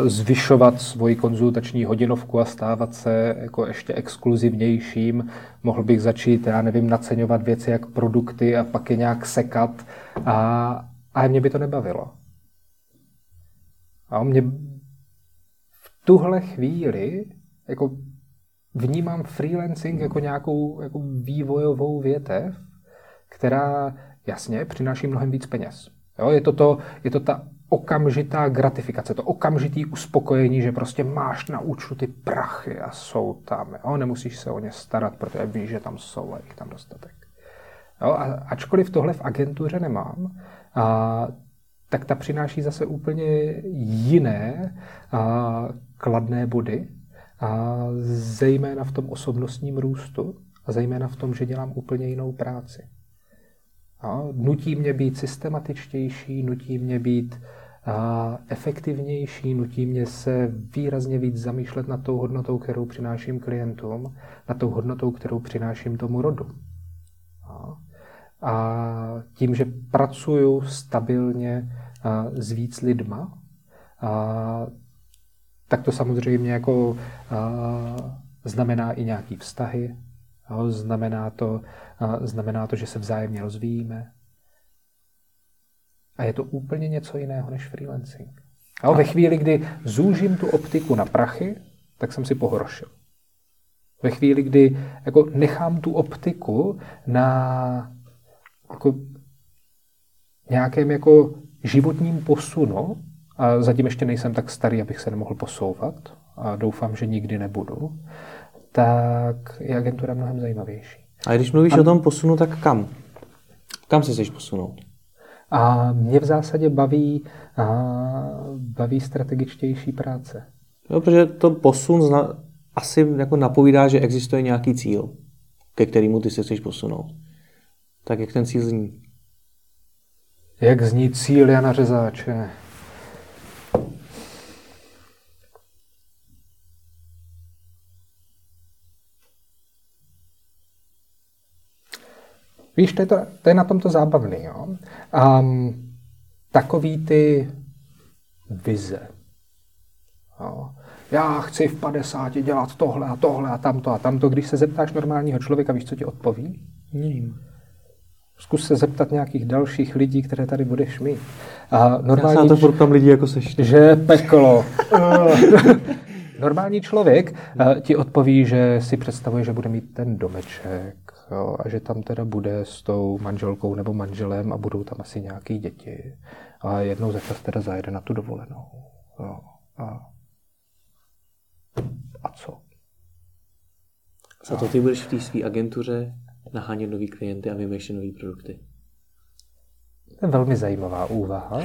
zvyšovat svoji konzultační hodinovku a stávat se jako ještě exkluzivnějším. Mohl bych začít, já nevím, naceňovat věci jak produkty a pak je nějak sekat. A, a mě by to nebavilo. A mě v tuhle chvíli jako vnímám freelancing jako nějakou jako vývojovou větev, která jasně přináší mnohem víc peněz. Jo, je, to to, je to ta okamžitá gratifikace, to okamžitý uspokojení, že prostě máš na účtu ty prachy a jsou tam. Jo? Nemusíš se o ně starat, protože víš, že tam jsou a jich tam dostatek. Jo? A ačkoliv tohle v agentuře nemám, a, tak ta přináší zase úplně jiné a, kladné body, a zejména v tom osobnostním růstu a zejména v tom, že dělám úplně jinou práci. A nutí mě být systematičtější, nutí mě být efektivnější, nutí mě se výrazně víc zamýšlet nad tou hodnotou, kterou přináším klientům, nad tou hodnotou, kterou přináším tomu rodu. A, tím, že pracuju stabilně s víc lidma, tak to samozřejmě jako znamená i nějaký vztahy, znamená, to, znamená to, že se vzájemně rozvíjíme. A je to úplně něco jiného než freelancing. Jo, ve chvíli, kdy zúžím tu optiku na prachy, tak jsem si pohoršil. Ve chvíli, kdy jako nechám tu optiku na jako nějakém jako životním posunu, a zatím ještě nejsem tak starý, abych se nemohl posouvat a doufám, že nikdy nebudu, tak je agentura mnohem zajímavější. A když mluvíš a... o tom posunu, tak kam? Kam se chceš posunout? A mě v zásadě baví, a baví strategičtější práce. Jo, protože to posun zna, asi jako napovídá, že existuje nějaký cíl, ke kterému ty se chceš posunout. Tak jak ten cíl zní? Jak zní cíl Jana Řezáče? Víš, to je, to, to je na tomto zábavný. Jo? Um, takový ty vize. Jo? já chci v 50 dělat tohle a tohle a tamto a tamto. Když se zeptáš normálního člověka, víš, co ti odpoví? Nevím. Zkus se zeptat nějakých dalších lidí, které tady budeš mít. A normální, Já se na to tam lidi jako seš. Že peklo. normální člověk ti odpoví, že si představuje, že bude mít ten domeček jo, a že tam teda bude s tou manželkou nebo manželem a budou tam asi nějaký děti. A jednou za čas teda zajede na tu dovolenou. Jo. A, a co? Za to ty budeš v té své agentuře nahánět nový klienty a vymýšlet nové produkty. To je velmi zajímavá úvaha,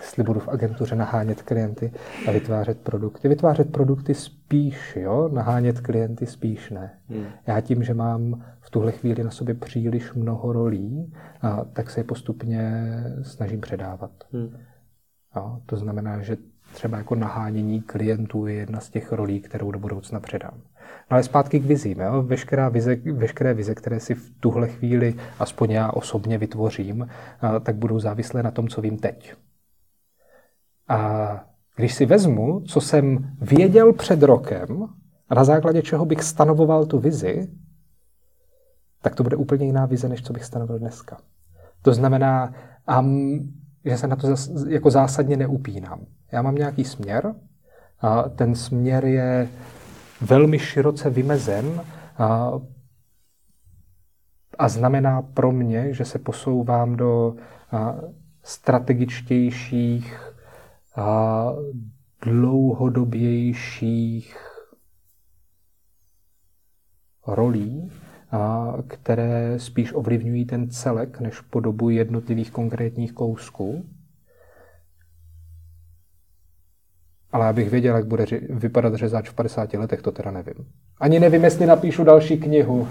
jestli budu v agentuře nahánět klienty a vytvářet produkty. Vytvářet produkty spíš, jo, nahánět klienty spíš ne. Hmm. Já tím, že mám tuhle chvíli na sobě příliš mnoho rolí, a, tak se je postupně snažím předávat. Hmm. Jo, to znamená, že třeba jako nahánění klientů je jedna z těch rolí, kterou do budoucna předám. No ale zpátky k vizím. Jo? Veškerá vize, veškeré vize, které si v tuhle chvíli, aspoň já osobně vytvořím, tak budou závislé na tom, co vím teď. A když si vezmu, co jsem věděl před rokem, a na základě čeho bych stanovoval tu vizi, tak to bude úplně jiná vize, než co bych stanovil dneska. To znamená, um, že se na to zas, jako zásadně neupínám. Já mám nějaký směr a ten směr je velmi široce vymezen a, a znamená pro mě, že se posouvám do a, strategičtějších, a, dlouhodobějších rolí, které spíš ovlivňují ten celek než podobu jednotlivých konkrétních kousků. Ale abych věděl, jak bude vypadat řezač v 50 letech, to teda nevím. Ani nevím, jestli napíšu další knihu.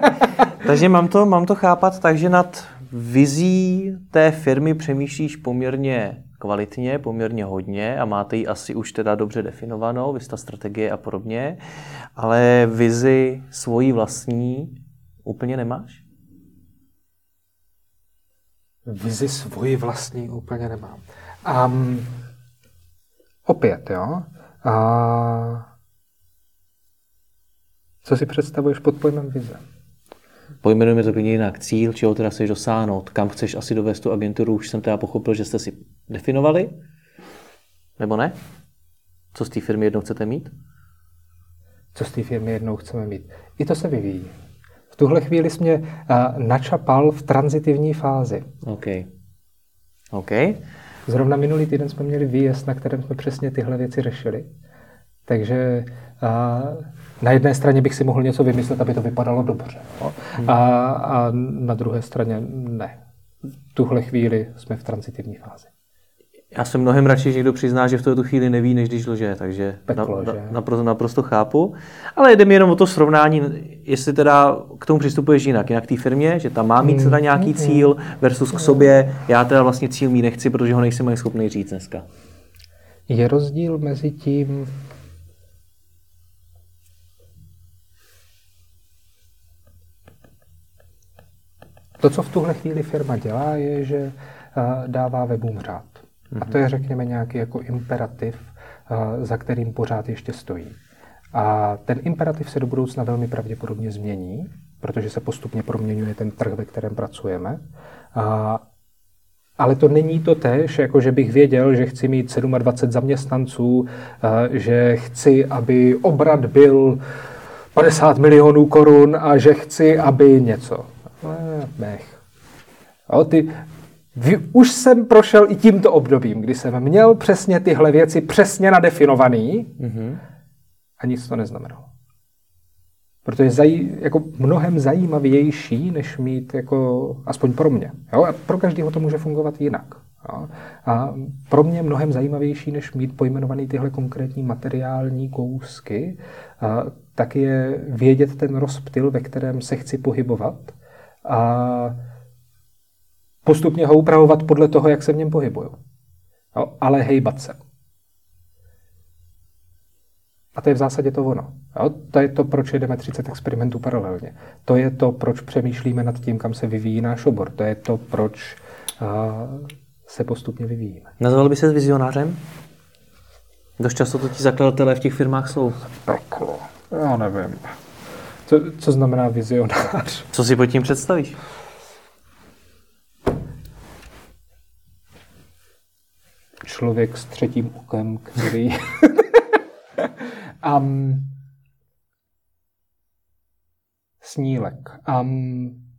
takže mám to, mám to chápat tak, že nad vizí té firmy přemýšlíš poměrně kvalitně, poměrně hodně a máte ji asi už teda dobře definovanou, vysta strategie a podobně, ale vizi svojí vlastní úplně nemáš? Vizi svoji vlastní úplně nemám. Um, Opět, jo. A co si představuješ pod pojmem vize? Pojmenujeme to klidně jinak. Cíl, čeho teda chceš dosáhnout, kam chceš asi dovést tu agenturu, už jsem teda pochopil, že jste si definovali, nebo ne? Co z té firmy jednou chcete mít? Co z té firmy jednou chceme mít? I to se vyvíjí. V tuhle chvíli jsme uh, načapal v transitivní fázi. OK. OK. Zrovna minulý týden jsme měli výjezd, na kterém jsme přesně tyhle věci řešili. Takže a, na jedné straně bych si mohl něco vymyslet, aby to vypadalo dobře. No? A, a na druhé straně ne. V tuhle chvíli jsme v transitivní fázi. Já jsem mnohem radši, že někdo přizná, že v tuto chvíli neví, než když lže, takže Peklo, na, že? Naprosto, naprosto chápu. Ale jde mi jenom o to srovnání, jestli teda k tomu přistupuješ jinak. Jinak k té firmě, že tam má mít teda nějaký mm, cíl versus k sobě. Já teda vlastně cíl mít nechci, protože ho nejsem ani schopný říct dneska. Je rozdíl mezi tím, To, co v tuhle chvíli firma dělá, je, že dává webům řád. A to je, řekněme, nějaký jako imperativ, eh, za kterým pořád ještě stojí. A ten imperativ se do budoucna velmi pravděpodobně změní, protože se postupně proměňuje ten trh, ve kterém pracujeme. A, ale to není to tež, jako že bych věděl, že chci mít 27 zaměstnanců, eh, že chci, aby obrat byl 50 milionů korun a že chci, aby něco. Nech. O, ty, už jsem prošel i tímto obdobím, kdy jsem měl přesně tyhle věci přesně nadefinovaný mm-hmm. a nic to neznamenalo. Protože je zaj, jako mnohem zajímavější, než mít, jako, aspoň pro mě. Jo? A pro každého to může fungovat jinak. Jo? A pro mě mnohem zajímavější, než mít pojmenovaný tyhle konkrétní materiální kousky, a, tak je vědět ten rozptyl, ve kterém se chci pohybovat. A postupně ho upravovat podle toho, jak se v něm pohybuju. No, ale hejbat se. A to je v zásadě to ono. Jo? To je to, proč jedeme 30 experimentů paralelně. To je to, proč přemýšlíme nad tím, kam se vyvíjí náš obor. To je to, proč uh, se postupně vyvíjíme. Nazval by se vizionářem? Dost často to ti zakladatelé v těch firmách jsou. Peklo. Já nevím. Co, co znamená vizionář? Co si pod tím představíš? Člověk s třetím okem, který... um, snílek. Um,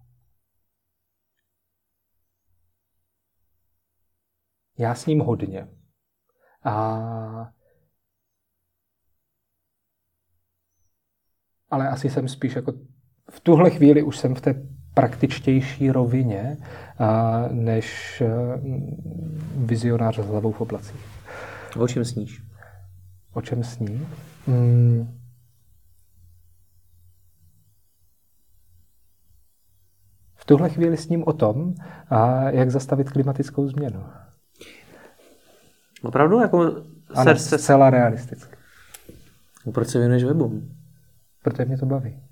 já s ním hodně. A ale asi jsem spíš jako v tuhle chvíli už jsem v té praktičtější rovině, než vizionář s hlavou v oblacích. O čem sníš? O čem sní? Hmm. V tuhle chvíli s ním o tom, a jak zastavit klimatickou změnu. Opravdu? Jako ano, se... zcela realisticky. Proč se věnuješ webům? Protože mě to baví.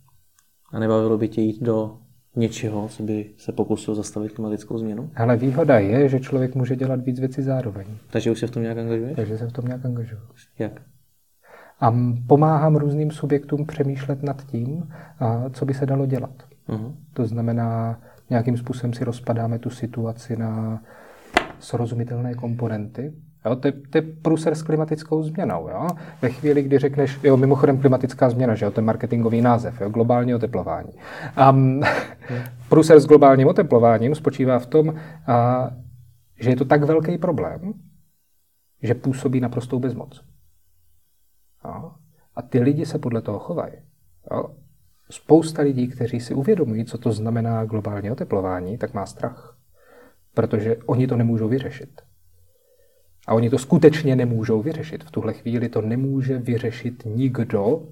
A nebavilo by tě jít do něčeho, co by se pokusil zastavit klimatickou změnu? Ale výhoda je, že člověk může dělat víc věcí zároveň. Takže už se v tom nějak angažuješ? Takže se v tom nějak angažuju. Jak? A pomáhám různým subjektům přemýšlet nad tím, co by se dalo dělat. Uh-huh. To znamená, nějakým způsobem si rozpadáme tu situaci na srozumitelné komponenty Jo, to, je, to je průser s klimatickou změnou. Jo? Ve chvíli, kdy řekneš, jo, mimochodem klimatická změna, že jo, to je marketingový název, jo, globální oteplování. Um, průser s globálním oteplováním spočívá v tom, a, že je to tak velký problém, že působí naprostou bezmoc. Jo? A ty lidi se podle toho chovají. Jo? Spousta lidí, kteří si uvědomují, co to znamená globální oteplování, tak má strach. Protože oni to nemůžou vyřešit. A oni to skutečně nemůžou vyřešit. V tuhle chvíli to nemůže vyřešit nikdo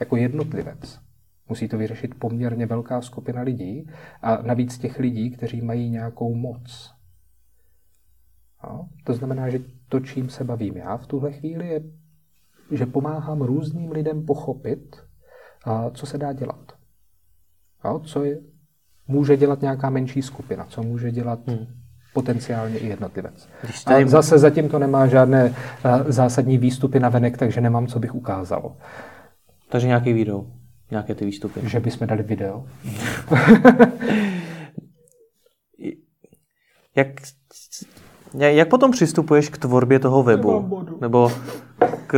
jako jednotlivec. Musí to vyřešit poměrně velká skupina lidí a navíc těch lidí, kteří mají nějakou moc. No, to znamená, že to, čím se bavím já v tuhle chvíli, je, že pomáhám různým lidem pochopit, co se dá dělat. No, co je, může dělat nějaká menší skupina, co může dělat hmm potenciálně i jednotlivec. A zase zatím to nemá žádné uh, zásadní výstupy na venek, takže nemám, co bych ukázal. Takže nějaký video, nějaké ty výstupy. Že bychom dali video. jak, jak potom přistupuješ k tvorbě toho webu? Nebo k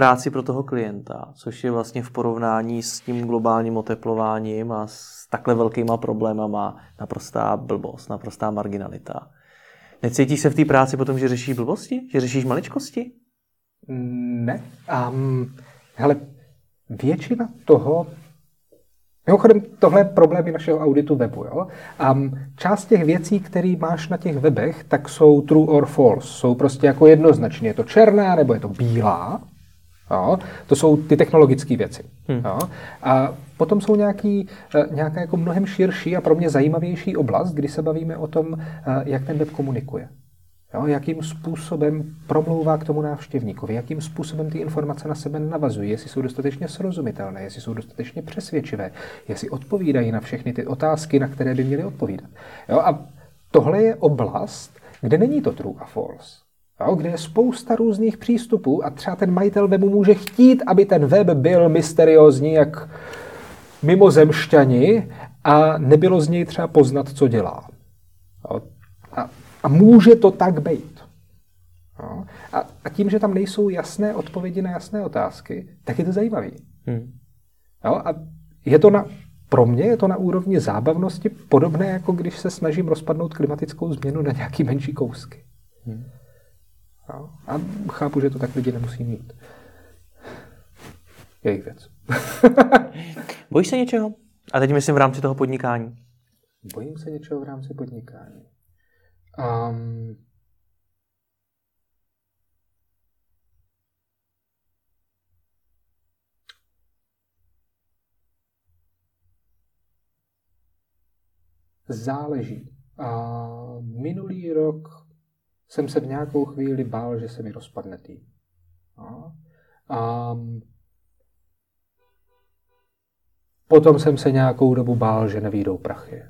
práci pro toho klienta, což je vlastně v porovnání s tím globálním oteplováním a s takhle velkýma problémama naprostá blbost, naprostá marginalita. Necítíš se v té práci potom, že řešíš blbosti? Že řešíš maličkosti? Ne. Um, hele, většina toho, Mimochodem, tohle je problémy našeho auditu webu. Jo? Um, část těch věcí, které máš na těch webech, tak jsou true or false. Jsou prostě jako jednoznačně. Je to černá nebo je to bílá. Jo? To jsou ty technologické věci. Hmm. Jo? A potom jsou nějaký, eh, nějaká jako mnohem širší a pro mě zajímavější oblast, kdy se bavíme o tom, eh, jak ten web komunikuje. Jo, jakým způsobem promlouvá k tomu návštěvníkovi, jakým způsobem ty informace na sebe navazují, jestli jsou dostatečně srozumitelné, jestli jsou dostatečně přesvědčivé, jestli odpovídají na všechny ty otázky, na které by měly odpovídat. Jo, a tohle je oblast, kde není to true a false jo, kde je spousta různých přístupů a třeba ten majitel webu může chtít, aby ten web byl mysteriózní jak mimozemšťani a nebylo z něj třeba poznat, co dělá. Jo, a, a může to tak být. Jo, a, a tím, že tam nejsou jasné odpovědi na jasné otázky, tak je to zajímavý. Hmm. Jo, a je to na, pro mě je to na úrovni zábavnosti podobné, jako když se snažím rozpadnout klimatickou změnu na nějaký menší kousky. Hmm. No. A chápu, že to tak lidi nemusí mít. Jejich věc. Bojíš se něčeho? A teď myslím v rámci toho podnikání. Bojím se něčeho v rámci podnikání. Um, záleží. A minulý rok jsem se v nějakou chvíli bál, že se mi rozpadne tým. No. A potom jsem se nějakou dobu bál, že nevídou prachy.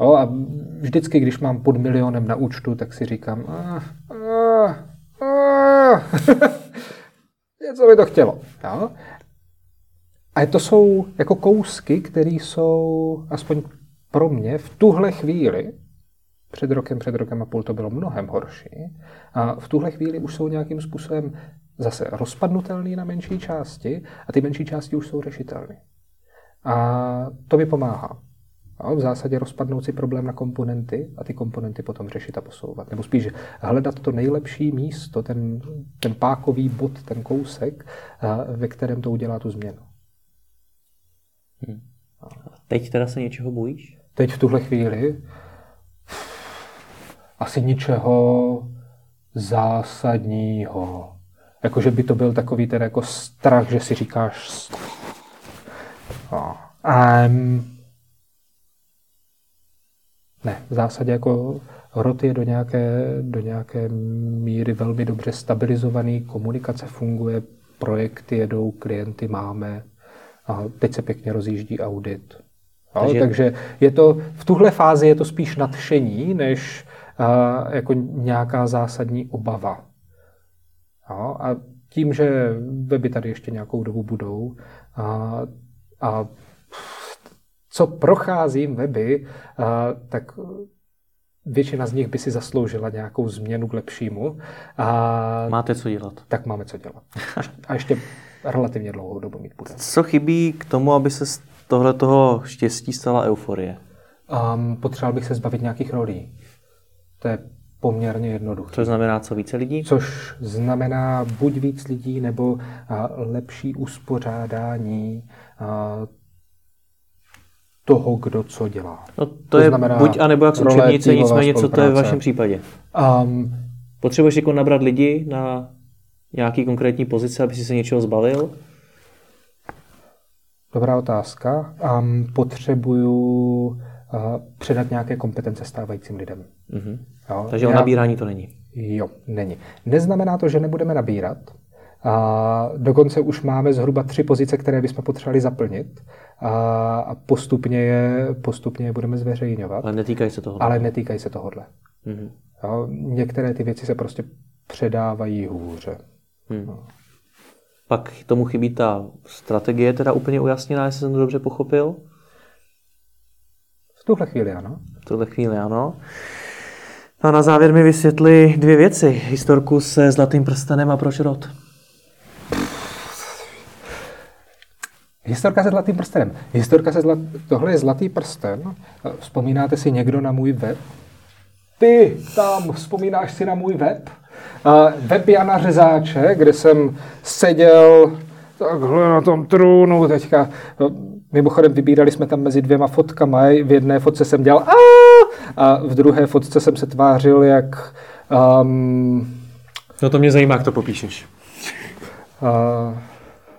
No, a vždycky, když mám pod milionem na účtu, tak si říkám, něco by to chtělo. Jo? A to jsou jako kousky, které jsou, aspoň pro mě, v tuhle chvíli, před rokem, před rokem a půl to bylo mnohem horší, a v tuhle chvíli už jsou nějakým způsobem zase rozpadnutelný na menší části a ty menší části už jsou řešitelné. A to mi pomáhá. A v zásadě rozpadnout si problém na komponenty a ty komponenty potom řešit a posouvat. Nebo spíš hledat to nejlepší místo, ten, ten pákový bod, ten kousek, ve kterém to udělá tu změnu. Hmm. Teď teda se něčeho bojíš? Teď v tuhle chvíli asi ničeho zásadního. Jakože by to byl takový ten jako strach, že si říkáš um, ne, v zásadě jako rod je do nějaké, do nějaké míry velmi dobře stabilizovaný, komunikace funguje, projekty jedou, klienty máme a teď se pěkně rozjíždí audit. Takže, takže je to, v tuhle fázi je to spíš nadšení, než jako nějaká zásadní obava. Jo? A tím, že weby tady ještě nějakou dobu budou a, a co procházím weby, a, tak většina z nich by si zasloužila nějakou změnu k lepšímu. A, Máte co dělat. Tak máme co dělat. A ještě relativně dlouhou dobu mít bude. Co chybí k tomu, aby se z tohle toho štěstí stala euforie? Um, potřeboval bych se zbavit nějakých rolí. To je poměrně jednoduché. Což znamená co více lidí? Což znamená buď víc lidí, nebo lepší uspořádání toho, kdo co dělá. No to, to je znamená buď a nebo jak učebnice, nicméně co to je v vašem případě? Um, Potřebuješ jako nabrat lidi na nějaký konkrétní pozice, aby si se něčeho zbavil? Dobrá otázka. Um, potřebuju předat nějaké kompetence stávajícím lidem. Mm-hmm. Jo? Takže Já, o nabírání to není. Jo, není. Neznamená to, že nebudeme nabírat. A dokonce už máme zhruba tři pozice, které bychom potřebovali zaplnit a postupně je, postupně je budeme zveřejňovat. Ale netýkají se tohohle. Ale netýkají se tohohle. Mm-hmm. Jo? Některé ty věci se prostě předávají hůře. Hmm. No. Pak tomu chybí ta strategie teda úplně ujasněná, jestli jsem to dobře pochopil. V tuhle chvíli ano. V tuhle chvíli ano. No a na závěr mi vysvětli dvě věci. Historku se zlatým prstenem a proč rod? Historka se zlatým prstenem. Historka se zlat... Tohle je zlatý prsten. Vzpomínáte si někdo na můj web? Ty tam, vzpomínáš si na můj web? Uh, web Jana Řezáče, kde jsem seděl takhle na tom trůnu teďka. Mimochodem vybírali jsme tam mezi dvěma fotkama. V jedné fotce jsem dělal a v druhé fotce jsem se tvářil jak... Um, no to mě zajímá, jak to popíšeš. Uh,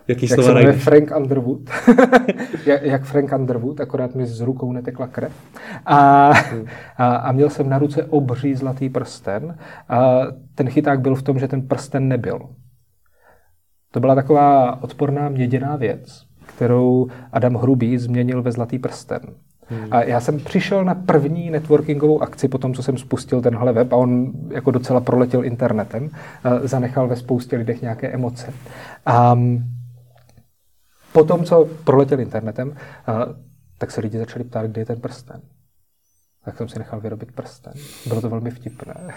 Jaký jak slova se Frank Underwood. jak Frank Underwood, akorát mi z rukou netekla krev. A, a, a měl jsem na ruce obří zlatý prsten. A ten chyták byl v tom, že ten prsten nebyl. To byla taková odporná měděná věc kterou Adam Hrubý změnil ve Zlatý prsten. Hmm. A já jsem přišel na první networkingovou akci po tom, co jsem spustil tenhle web a on jako docela proletěl internetem, zanechal ve spoustě lidech nějaké emoce. A po tom, co proletěl internetem, tak se lidi začali ptát, kde je ten prsten. Tak jsem si nechal vyrobit prsten. Bylo to velmi vtipné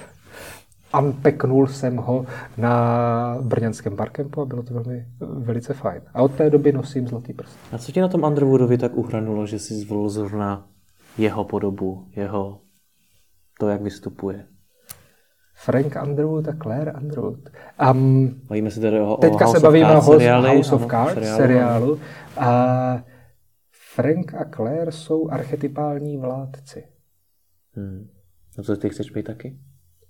unpeknul jsem ho na brněnském barkempu a bylo to velmi, velice fajn. A od té doby nosím zlatý prst. A co ti na tom Underwoodovi tak uhranulo, že jsi zvolil zrovna jeho podobu, jeho to, jak vystupuje? Frank Underwood a Claire Underwood. Um, bavíme se tedy o, teďka o se bavíme o seriály, House of Cards seriálu. seriálu. A Frank a Claire jsou archetypální vládci. Hmm. A co ty chceš být taky?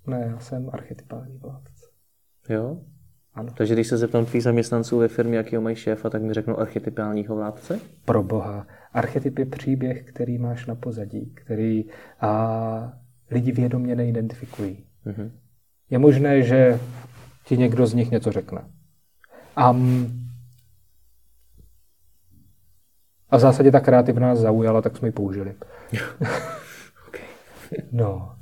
Ne, já jsem archetypální vládce. Jo? Ano. Takže když se zeptám tvých zaměstnanců ve firmě, jakýho mají šéfa, tak mi řeknou archetypálního vládce? Pro boha. Archetyp je příběh, který máš na pozadí, který a, lidi vědomě neidentifikují. Mm-hmm. Je možné, že ti někdo z nich něco řekne. A, a v zásadě ta kreativna nás zaujala, tak jsme ji použili. okay. No.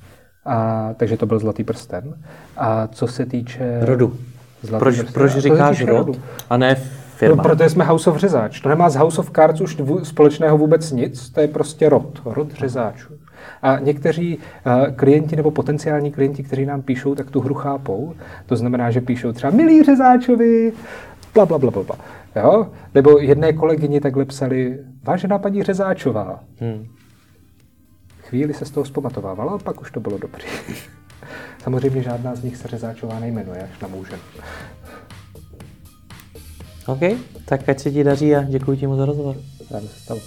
A, takže to byl Zlatý prsten. A co se týče... Rodu. Zlatý proč, proč říkáš rod a ne firma? No, protože jsme House of Řezáč. To nemá z House of Cards už společného vůbec nic, to je prostě rod, rod řezáčů. A někteří uh, klienti nebo potenciální klienti, kteří nám píšou, tak tu hru chápou. To znamená, že píšou třeba milí řezáčovi, bla, bla, bla, bla. bla. Jo? Nebo jedné kolegyni takhle psali, vážená paní Řezáčová. Hmm. Chvíli se z toho zpamatovávala, a pak už to bylo dobrý. Samozřejmě žádná z nich se Řezáčová nejmenuje, až na muže. OK, tak ať se ti daří a děkuji ti moc za rozhovor. Rád se stalo.